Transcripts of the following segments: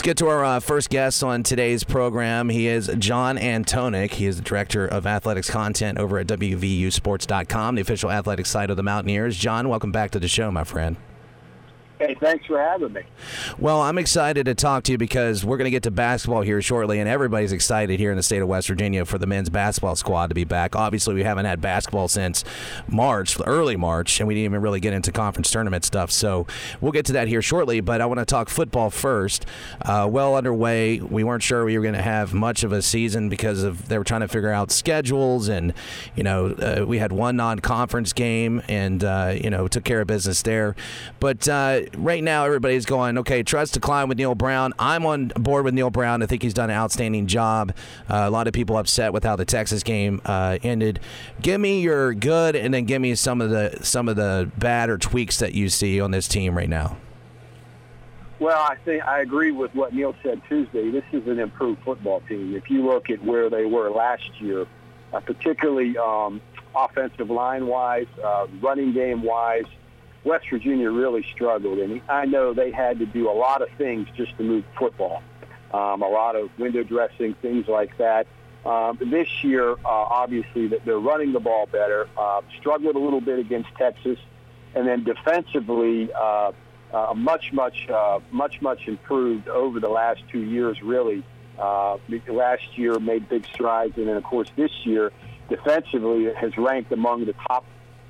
Let's get to our uh, first guest on today's program. He is John Antonik. He is the director of athletics content over at WVUSports.com, the official athletics site of the Mountaineers. John, welcome back to the show, my friend. Hey, thanks for having me. Well, I'm excited to talk to you because we're going to get to basketball here shortly, and everybody's excited here in the state of West Virginia for the men's basketball squad to be back. Obviously, we haven't had basketball since March, early March, and we didn't even really get into conference tournament stuff. So we'll get to that here shortly, but I want to talk football first. Uh, well underway. We weren't sure we were going to have much of a season because of they were trying to figure out schedules, and you know uh, we had one non-conference game, and uh, you know took care of business there. But uh, right now everybody's going, okay, trust to climb with Neal Brown. I'm on board with Neal Brown. I think he's done an outstanding job. Uh, a lot of people upset with how the Texas game uh, ended. Give me your good, and then give me some of the some of the bad or tweaks that you see on this team right now. Well, I think I agree with what Neal said Tuesday. This is an improved football team. If you look at where they were last year, uh, particularly um, offensive line wise, uh, running game wise, West Virginia really struggled, and I know they had to do a lot of things just to move football, um, a lot of window dressing, things like that. Um, this year, uh, obviously, that they're running the ball better. Uh, struggled a little bit against Texas, and then defensively, uh, uh, much, much, uh, much, much improved over the last two years. Really, uh, last year made big strides, and then of course this year, defensively has ranked among the top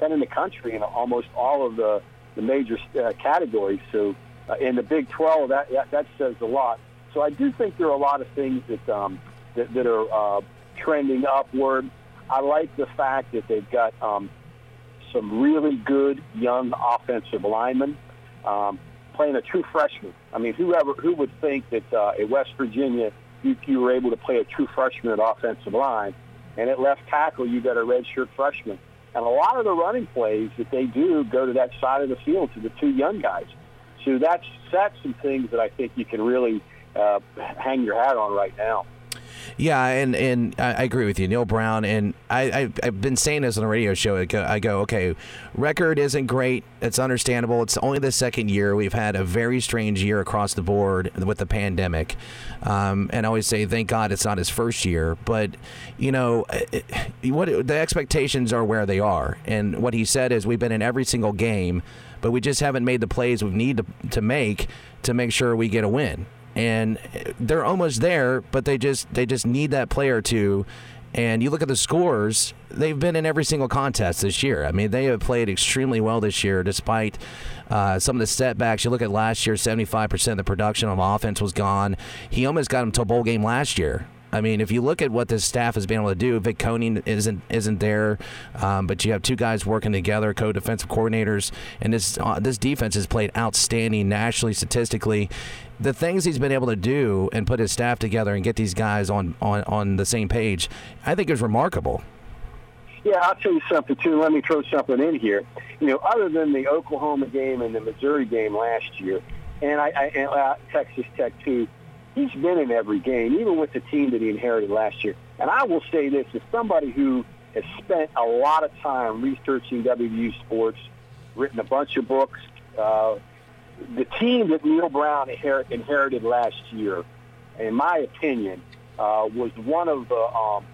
10 in the country in almost all of the, the major uh, categories. So uh, in the Big 12, that, that, that says a lot. So I do think there are a lot of things that, um, that, that are uh, trending upward. I like the fact that they've got um, some really good young offensive linemen um, playing a true freshman. I mean, whoever who would think that uh, at West Virginia you, you were able to play a true freshman at offensive line, and at left tackle you got a redshirt freshman. And a lot of the running plays that they do go to that side of the field to the two young guys. So that's that's some things that I think you can really uh, hang your hat on right now. Yeah, and and I agree with you, Neal Brown. And I, I've been saying this on the radio show. I go, I okay, record isn't great. It's understandable. It's only the second year. We've had a very strange year across the board with the pandemic. Um, and I always say, thank God it's not his first year. But you know, what the expectations are where they are. And what he said is, we've been in every single game, but we just haven't made the plays we need to, to make to make sure we get a win and they're almost there, but they just they just need that player to. And you look at the scores; they've been in every single contest this year. I mean, they have played extremely well this year, despite uh, some of the setbacks. You look at last year; seventy-five percent of the production on offense was gone. He almost got them to a bowl game last year. I mean, if you look at what this staff has been able to do, Vic Koenning isn't isn't there, um, but you have two guys working together, co-defensive coordinators, and this uh, this defense has played outstanding nationally, statistically. The things he's been able to do and put his staff together and get these guys on on, on the same page, I think is remarkable. Yeah, I'll tell you something too. Let me throw something in here. You know, other than the Oklahoma game and the Missouri game last year, and I, I and, uh, Texas Tech too he's been in every game, even with the team that he inherited last year. And I will say this, as somebody who has spent a lot of time researching WVU sports, written a bunch of books, uh, the team that Neal Brown inher- inherited last year, in my opinion, uh, was one of the um,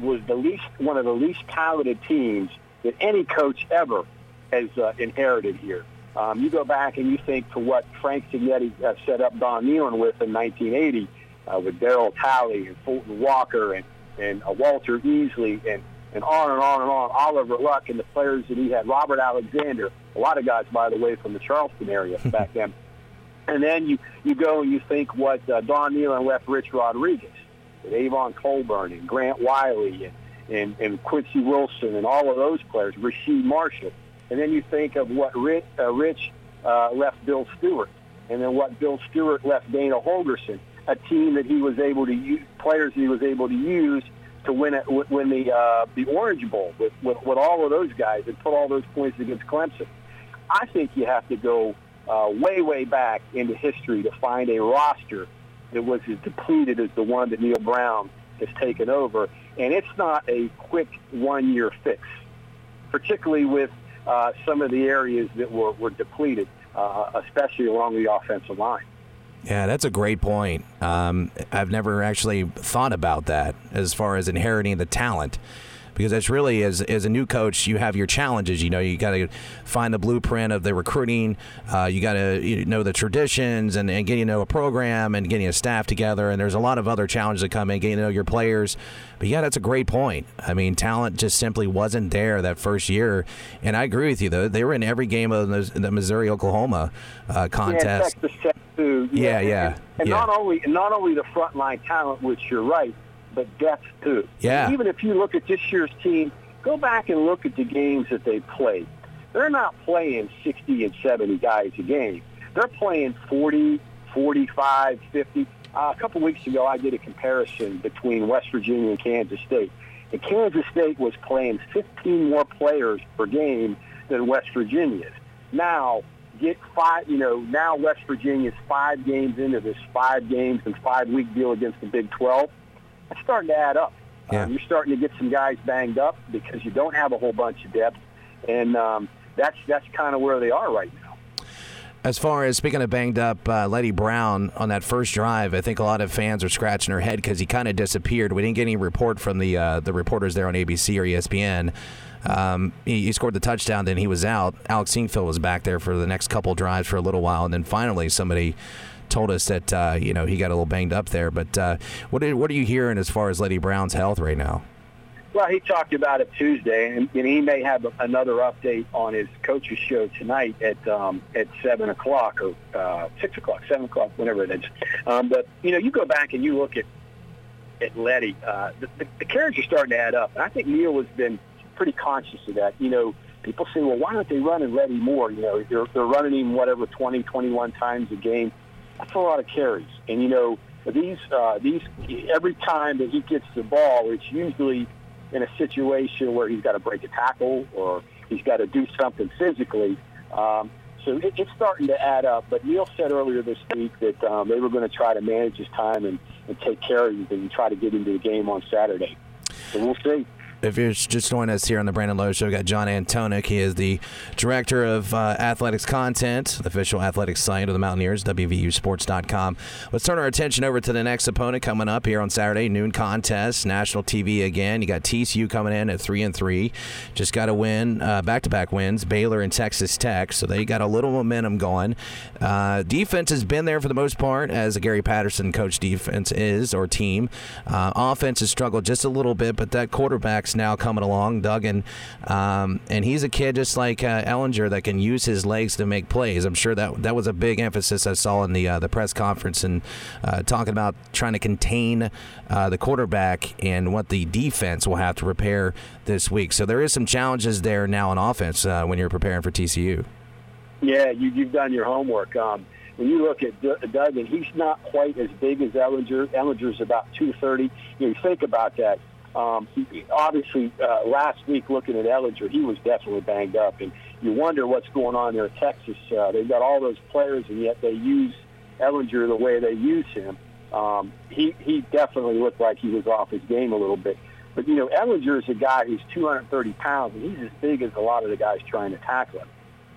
was the least one of the least talented teams that any coach ever has uh, inherited here. Um, you go back and you think to what Frank Cignetti uh, set up Don Nehlen with in 1980 uh, with Darryl Talley and Fulton Walker and, and uh, Walter Easley and, and on and on and on, Oliver Luck and the players that he had, Robert Alexander, a lot of guys, by the way, from the Charleston area back then. And then you, you go and you think what uh, Don Nehlen left Rich Rodriguez, with Avon Cobourne and Grant Wiley and, and, and Quincy Wilson and all of those players, Rasheed Marshall. And then you think of what Rich, uh, Rich uh, left Bill Stewart, and then what Bill Stewart left Dana Holgorsen, a team that he was able to use, players that he was able to use to win it, win the uh, the Orange Bowl with, with with all of those guys and put all those points against Clemson. I think you have to go uh, way way back into history to find a roster that was as depleted as the one that Neal Brown has taken over, and it's not a quick one year fix, particularly with uh, some of the areas that were, were depleted, uh, especially along the offensive line. Yeah, that's a great point. Um, I've never actually thought about that as far as inheriting the talent because that's really as as a new coach you have your challenges you know you got to find the blueprint of the recruiting uh, you got to you know the traditions and, and getting to know a program and getting a staff together and there's a lot of other challenges that come in getting to know your players. But yeah that's a great point. I mean talent just simply wasn't there that first year and I agree with you though. They were in every game of the Missouri Oklahoma uh, contest. yeah, yeah, yeah, yeah, and, and yeah. not only not only the frontline talent which you're right but depth too. Yeah. Even if you look at this year's team, go back and look at the games that they played. They're not playing 60 and 70 guys a game. They're playing 40, 45, 50. Uh, a couple weeks ago, I did a comparison between West Virginia and Kansas State. And Kansas State was playing 15 more players per game than West Virginia's. Now, get five, you know, now West Virginia's five games into this five games and five week deal against the Big 12 it's starting to add up. Yeah. Um, you're starting to get some guys banged up because you don't have a whole bunch of depth, and um, that's that's kind of where they are right now. As far as speaking of banged up, uh, Leddie Brown on that first drive, I think a lot of fans are scratching their head because he kind of disappeared. We didn't get any report from the uh, the reporters there on ABC or ESPN. Um, he, he, scored the touchdown, then he was out. Alex Sinkfield was back there for the next couple drives for a little while, and then finally somebody told us that uh, you know he got a little banged up there. But uh, what are, what are you hearing as far as Leddie Brown's health right now? Well, he talked about it Tuesday, and, and he may have another update on his coach's show tonight at um, at seven o'clock or uh, six o'clock, seven o'clock, whenever it is. Um, but you know, you go back and you look at at Leddie. Uh, the, the, the carriage are starting to add up, I think Neal has been pretty conscious of that. You know, people say, well, why aren't they running Leddie more? You know, they're, they're running him whatever 20, 21 times a game that's a lot of carries. And you know, these uh, these every time that he gets the ball, it's usually in a situation where he's got to break a tackle or he's got to do something physically. Um, so it, it's starting to add up. But Neal said earlier this week that um, they were going to try to manage his time and, and take care of him and try to get into the game on Saturday. So we'll see. If you're just joining us here on the Brandon Lowe Show, we got John Antonik. He is the director of uh, athletics content, the official athletics site of the Mountaineers, WVUSports.com. Let's turn our attention over to the next opponent coming up here on Saturday, noon contest, national TV again. You got TCU coming in at three and three, just got to win back to back wins, Baylor and Texas Tech, so they got a little momentum going. Uh, defense has been there for the most part, as a Gary Patterson coach defense is or team. Uh, offense has struggled just a little bit, but that now coming along, Duggan, um, and he's a kid just like uh, Ehlinger that can use his legs to make plays. I'm sure that that was a big emphasis I saw in the uh, the press conference and uh, talking about trying to contain uh, the quarterback and what the defense will have to prepare this week. So there is some challenges there now on offense uh, when you're preparing for TCU. Yeah, you, you've done your homework. Um, when you look at Duggan, he's not quite as big as Ehlinger. Ehlinger's about 230. You, know, you think about that. Um, obviously, uh, last week looking at Ehlinger, he was definitely banged up, and you wonder what's going on there at Texas. Uh, they've got all those players, and yet they use Ehlinger the way they use him. Um, he he definitely looked like he was off his game a little bit. But you know, Ehlinger is a guy who's 230 pounds, and he's as big as a lot of the guys trying to tackle him.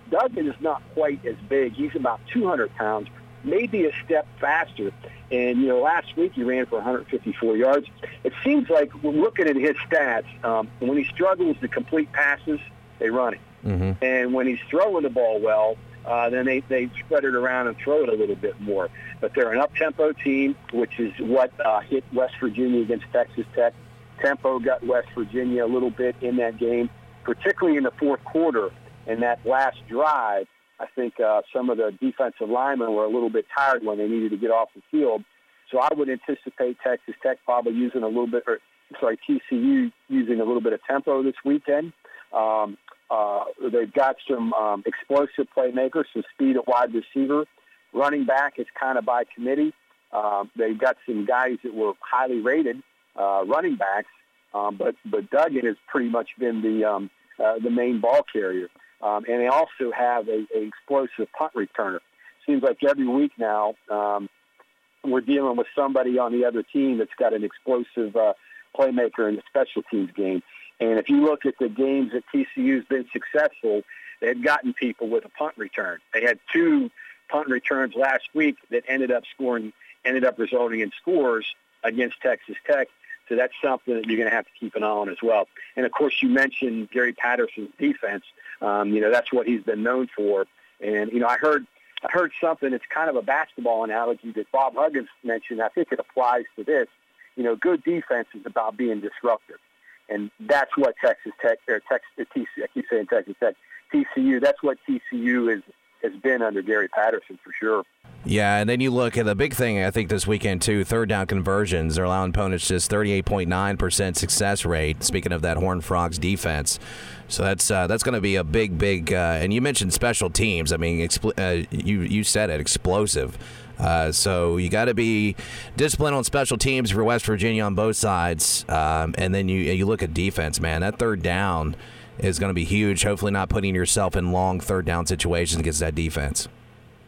Duggan is not quite as big. He's about 200 pounds, maybe a step faster. And, you know, last week he ran for 154 yards. It seems like when looking at his stats, um, when he struggles to complete passes, they run it. Mm-hmm. And when he's throwing the ball well, uh, then they, they spread it around and throw it a little bit more. But they're an up-tempo team, which is what uh, hit West Virginia against Texas Tech. Tempo got West Virginia a little bit in that game, particularly in the fourth quarter. And that last drive, I think uh, some of the defensive linemen were a little bit tired when they needed to get off the field. So I would anticipate Texas Tech probably using a little bit, or sorry, TCU using a little bit of tempo this weekend. Um, uh, they've got some um, explosive playmakers, some speed at wide receiver. Running back is kind of by committee. Um, they've got some guys that were highly rated uh, running backs, um, but but Duggan has pretty much been the um, uh, the main ball carrier. Um, and they also have a, a explosive punt returner. Seems like every week now um, we're dealing with somebody on the other team that's got an explosive uh, playmaker in the special teams game. And if you look at the games that TCU's been successful, they've gotten people with a punt return. They had two punt returns last week that ended up scoring, ended up resulting in scores against Texas Tech. So that's something that you're going to have to keep an eye on as well. And of course, you mentioned Gary Patterson's defense. Um, you know, that's what he's been known for. And you know, I heard I heard something. It's kind of a basketball analogy that Bob Huggins mentioned. I think it applies to this. You know, good defense is about being disruptive, and that's what Texas Tech or Texas TCU. I keep saying Texas Tech, TCU. That's what TCU is has been under Gary Patterson for sure. Yeah, and then you look at the big thing I think this weekend too. Third down conversions They're allowing opponents just thirty-eight point nine percent success rate. Speaking of that Horned Frogs defense, so that's uh, that's going to be a big, big. Uh, and you mentioned special teams. I mean, expl- uh, you you said it, explosive. Uh, so you got to be disciplined on special teams for West Virginia on both sides, um, and then you you look at defense, man. That third down is going to be huge. Hopefully, not putting yourself in long third down situations against that defense.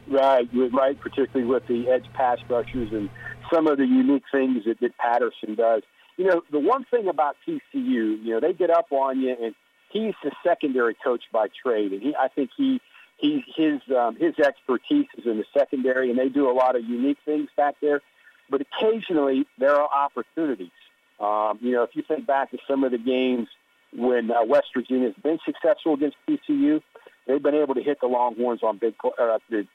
Right, right, particularly with the edge pass rushers and some of the unique things that, that Patterson does. You know, the one thing about TCU, you know, they get up on you, and he's the secondary coach by trade, and he, I think he, he, his, um, his expertise is in the secondary, and they do a lot of unique things back there. But occasionally there are opportunities. Um, you know, if you think back to some of the games when uh, West Virginia has been successful against TCU, they've been able to hit the Longhorns on big uh, the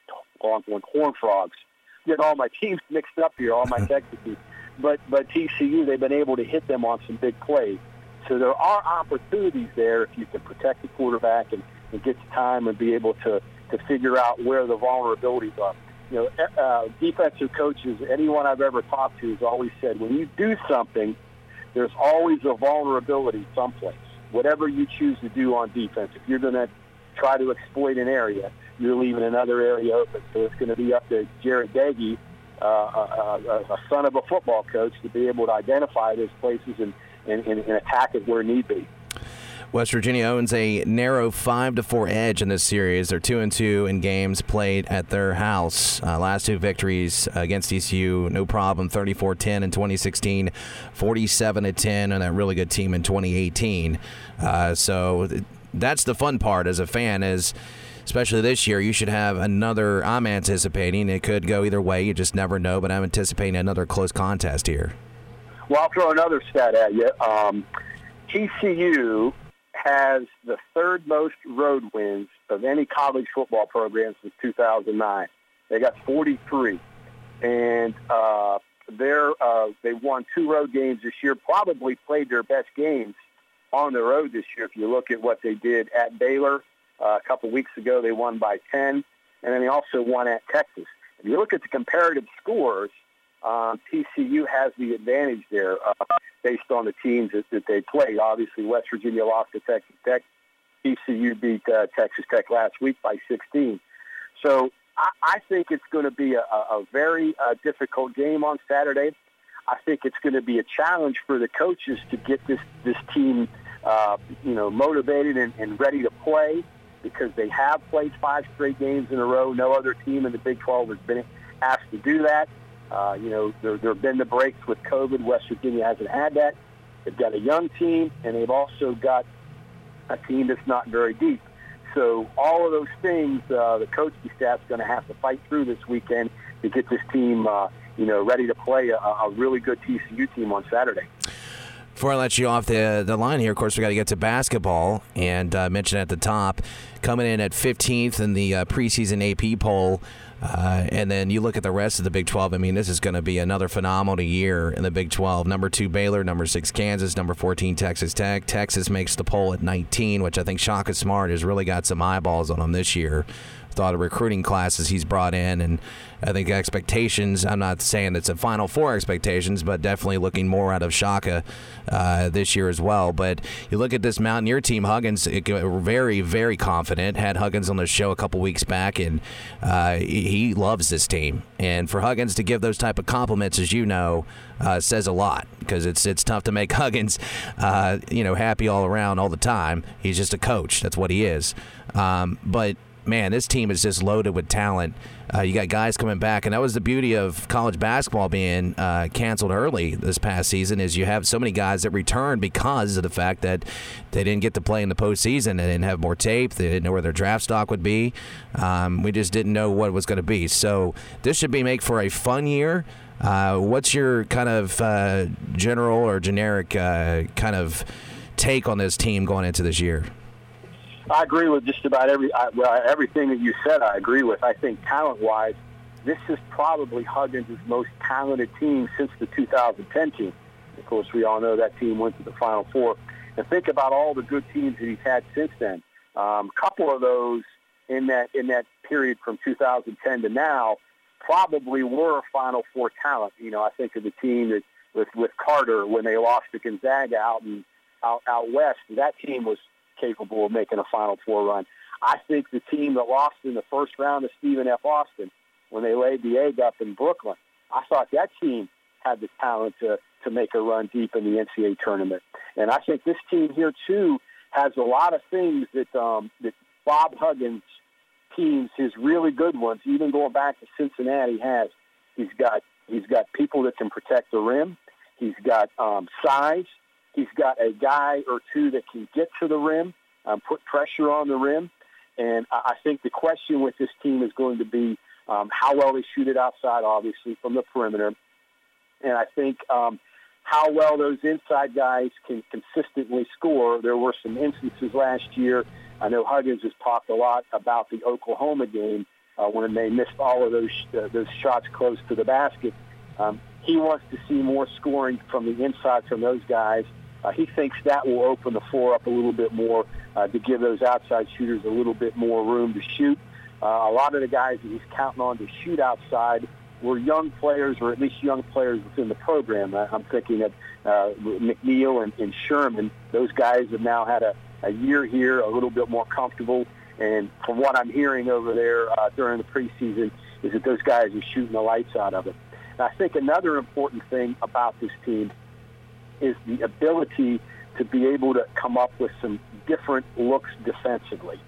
Longhorn Horn Frogs. Get all my teams mixed up here, all my Texas teams. But but TCU, they've been able to hit them on some big plays. So there are opportunities there if you can protect the quarterback and, and get the time and be able to to figure out where the vulnerabilities are. You know, uh, defensive coaches, anyone I've ever talked to has always said when you do something, there's always a vulnerability someplace. Whatever you choose to do on defense, if you're going to try to exploit an area, you're leaving another area open. So it's going to be up to Jarret Doege, uh, a, a, a son of a football coach, to be able to identify those places and, and, and, and attack it where need be. West Virginia owns a narrow five to four edge in this series. They're two and two in games played at their house. Uh, last two victories against TCU, no problem. 34-10 in 2016, 47-10, and that really good team in 2018. Uh, so that's the fun part as a fan is especially this year you should have another i'm anticipating it could go either way you just never know but i'm anticipating another close contest here. Well i'll throw another stat at you. Um, tcu has the third most road wins of any college football program since 2009 they got 43 and uh, they're, uh, they won two road games this year probably played their best games on the road this year. If you look at what they did at Baylor uh, a couple weeks ago, they won by 10, and then they also won at Texas. If you look at the comparative scores, um, TCU has the advantage there uh, based on the teams that, that they played. Obviously, West Virginia lost to Texas Tech. TCU beat uh, Texas Tech last week by 16. So I, I think it's going to be a, a very uh, difficult game on Saturday. I think it's going to be a challenge for the coaches to get this this team uh, you know, motivated and, and ready to play because they have played five straight games in a row. No other team in the Big 12 has been asked to do that. Uh, you know, there, there have been the breaks with COVID. West Virginia hasn't had that. They've got a young team, and they've also got a team that's not very deep. So all of those things, uh, the coaching staff's going to have to fight through this weekend to get this team, uh, you know, ready to play a, a really good TCU team on Saturday. Before I let you off the the line here, of course, we got to get to basketball and uh, mention at the top, coming in at 15th in the uh, preseason AP poll. Uh, and then you look at the rest of the Big 12. I mean, this is going to be another phenomenal year in the Big 12. Number two, Baylor. Number six, Kansas. Number 14, Texas Tech. Texas makes the poll at 19, which I think Shaka Smart has really got some eyeballs on him this year thought of recruiting classes he's brought in, and I think expectations. I'm not saying it's a Final Four expectations, but definitely looking more out of Shaka uh, this year as well. But you look at this Mountaineer team, Huggins, it, very, very confident. Had Huggins on the show a couple weeks back, and uh, he loves this team. And for Huggins to give those type of compliments, as you know, uh, says a lot because it's it's tough to make Huggins, uh, you know, happy all around all the time. He's just a coach. That's what he is. Um, but man, this team is just loaded with talent. Uh, you got guys coming back, and that was the beauty of college basketball being uh, canceled early this past season. Is you have so many guys that return because of the fact that they didn't get to play in the postseason. They didn't have more tape. They didn't know where their draft stock would be. Um, we just didn't know what it was going to be. So this should be make for a fun year. Uh, what's your kind of uh, general or generic uh, kind of take on this team going into this year? I agree with just about every I, well, everything that you said. I agree with. I think talent-wise, this is probably Huggins' most talented team since the 2010 team. Of course, we all know that team went to the Final Four. And think about all the good teams that he's had since then. A um, couple of those in that in that period from 2010 to now probably were Final Four talent. You know, I think of the team that with with Carter when they lost to Gonzaga out in out out west. That team was capable of making a Final Four run. I think the team that lost in the first round of Stephen F. Austin when they laid the egg up in Brooklyn, I thought that team had the talent to, to make a run deep in the NCAA tournament. And I think this team here, too, has a lot of things that, um, that Bob Huggins teams, his really good ones, even going back to Cincinnati, has. He's got he's got people that can protect the rim. He's got um, size. He's got a guy or two that can get to the rim, um, put pressure on the rim. And I think the question with this team is going to be um, how well they shoot it outside, obviously, from the perimeter. And I think um, how well those inside guys can consistently score. There were some instances last year. I know Huggins has talked a lot about the Oklahoma game uh, when they missed all of those uh, those shots close to the basket. Um, he wants to see more scoring from the inside from those guys. Uh, he thinks that will open the floor up a little bit more uh, to give those outside shooters a little bit more room to shoot. Uh, a lot of the guys that he's counting on to shoot outside were young players, or at least young players within the program. I'm thinking of uh, McNeil and, and Sherman. Those guys have now had a, a year here, a little bit more comfortable. And from what I'm hearing over there uh, during the preseason, is that those guys are shooting the lights out of it. And I think another important thing about this team is the ability to be able to come up with some different looks defensively.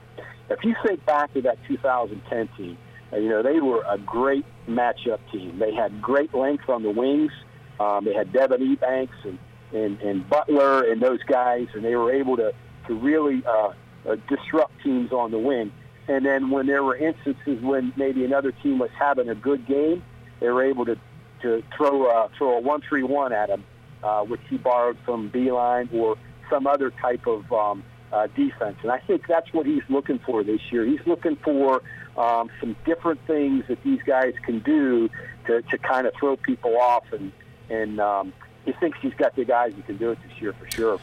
If you think back to that 2010 team, uh, you know, they were a great matchup team. They had great length on the wings. Um, they had Devin Ebanks and, and, and Butler and those guys, and they were able to, to really uh, uh, disrupt teams on the wing. And then when there were instances when maybe another team was having a good game, they were able to, to throw, uh, throw a 1-3-1 at them uh, which he borrowed from Beilein or some other type of um, uh, defense. And I think that's what he's looking for this year. He's looking for um, some different things that these guys can do to, to kind of throw people off. And, and um, he thinks he's got the guys who can do it this year for sure.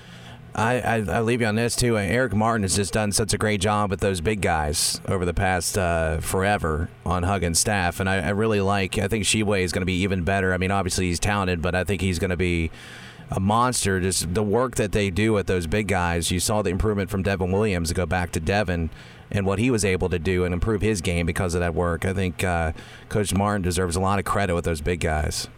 I, I, I leave you on this too. Erik Martin has just done such a great job with those big guys over the past uh, forever on Huggins' staff, and I, I really like. I think Tshiebwe is going to be even better. I mean, obviously he's talented, but I think he's going to be a monster. Just the work that they do with those big guys. You saw the improvement from Devin Williams to go back to Devin and what he was able to do and improve his game because of that work. I think uh, Coach Martin deserves a lot of credit with those big guys.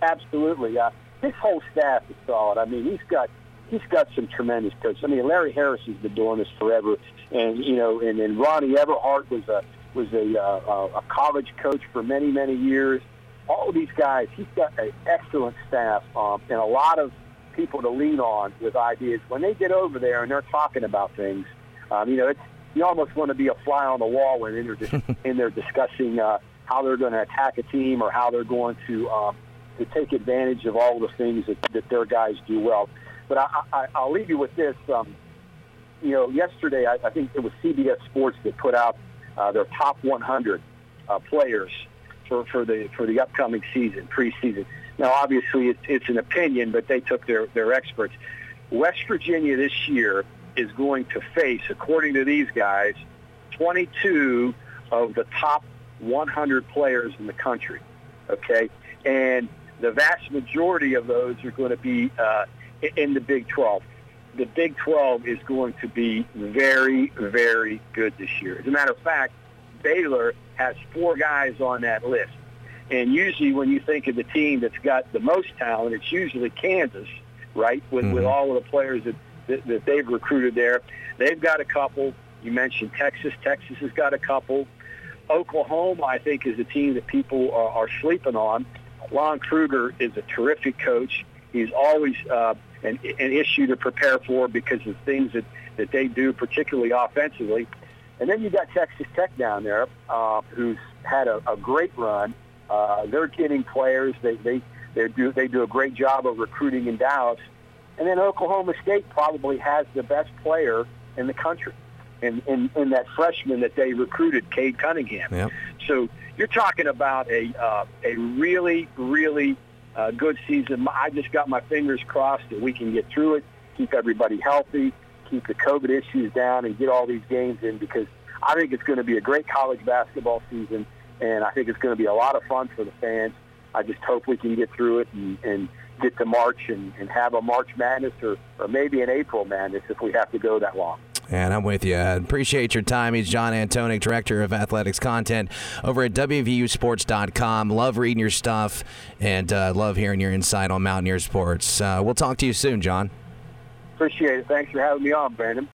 Absolutely. Uh, his whole staff is solid. I mean, he's got he's got some tremendous coaches. I mean, Larry Harris has been doing this forever, and you know, and then Ronnie Everhart was a was a uh, a college coach for many many years. All of these guys, he's got an excellent staff um, and a lot of people to lean on with ideas. When they get over there and they're talking about things, um, you know, it's you almost want to be a fly on the wall when they're just in there discussing uh, how they're going to attack a team or how they're going to um, to take advantage of all the things that, that their guys do well. But I, I, I'll leave you with this. Um, you know, yesterday I, I think it was CBS Sports that put out uh, their top 100 uh, players for, for the for the upcoming season, preseason. Now, obviously, it's, it's an opinion, but they took their their experts. West Virginia this year is going to face, according to these guys, 22 of the top 100 players in the country. Okay, and the vast majority of those are going to be uh, in the Big 12. The Big 12 is going to be very, very good this year. As a matter of fact, Baylor has four guys on that list. And usually when you think of the team that's got the most talent, it's usually Kansas, right, with, mm-hmm. with all of the players that, that, that they've recruited there. They've got a couple. You mentioned Texas. Texas has got a couple. Oklahoma, I think, is a team that people are, are sleeping on. Lon Kruger is a terrific coach. He's always uh, an, an issue to prepare for because of things that, that they do, particularly offensively. And then you got Texas Tech down there, uh, who's had a, a great run. Uh, they're getting players. They they they do they do a great job of recruiting in Dallas. And then Oklahoma State probably has the best player in the country, in in, in that freshman that they recruited, Cade Cunningham. Yep. So you're talking about a uh, a really really uh, good season. I just got my fingers crossed that we can get through it, keep everybody healthy, keep the COVID issues down, and get all these games in because I think it's going to be a great college basketball season, and I think it's going to be a lot of fun for the fans. I just hope we can get through it and, and get to March and, and have a March Madness or, or maybe an April Madness if we have to go that long. And I'm with you. Appreciate your time. He's John Antonik, Director of Athletics Content over at WVUSports.com. Love reading your stuff and uh, love hearing your insight on Mountaineer sports. Uh, we'll talk to you soon, John. Appreciate it. Thanks for having me on, Brandon.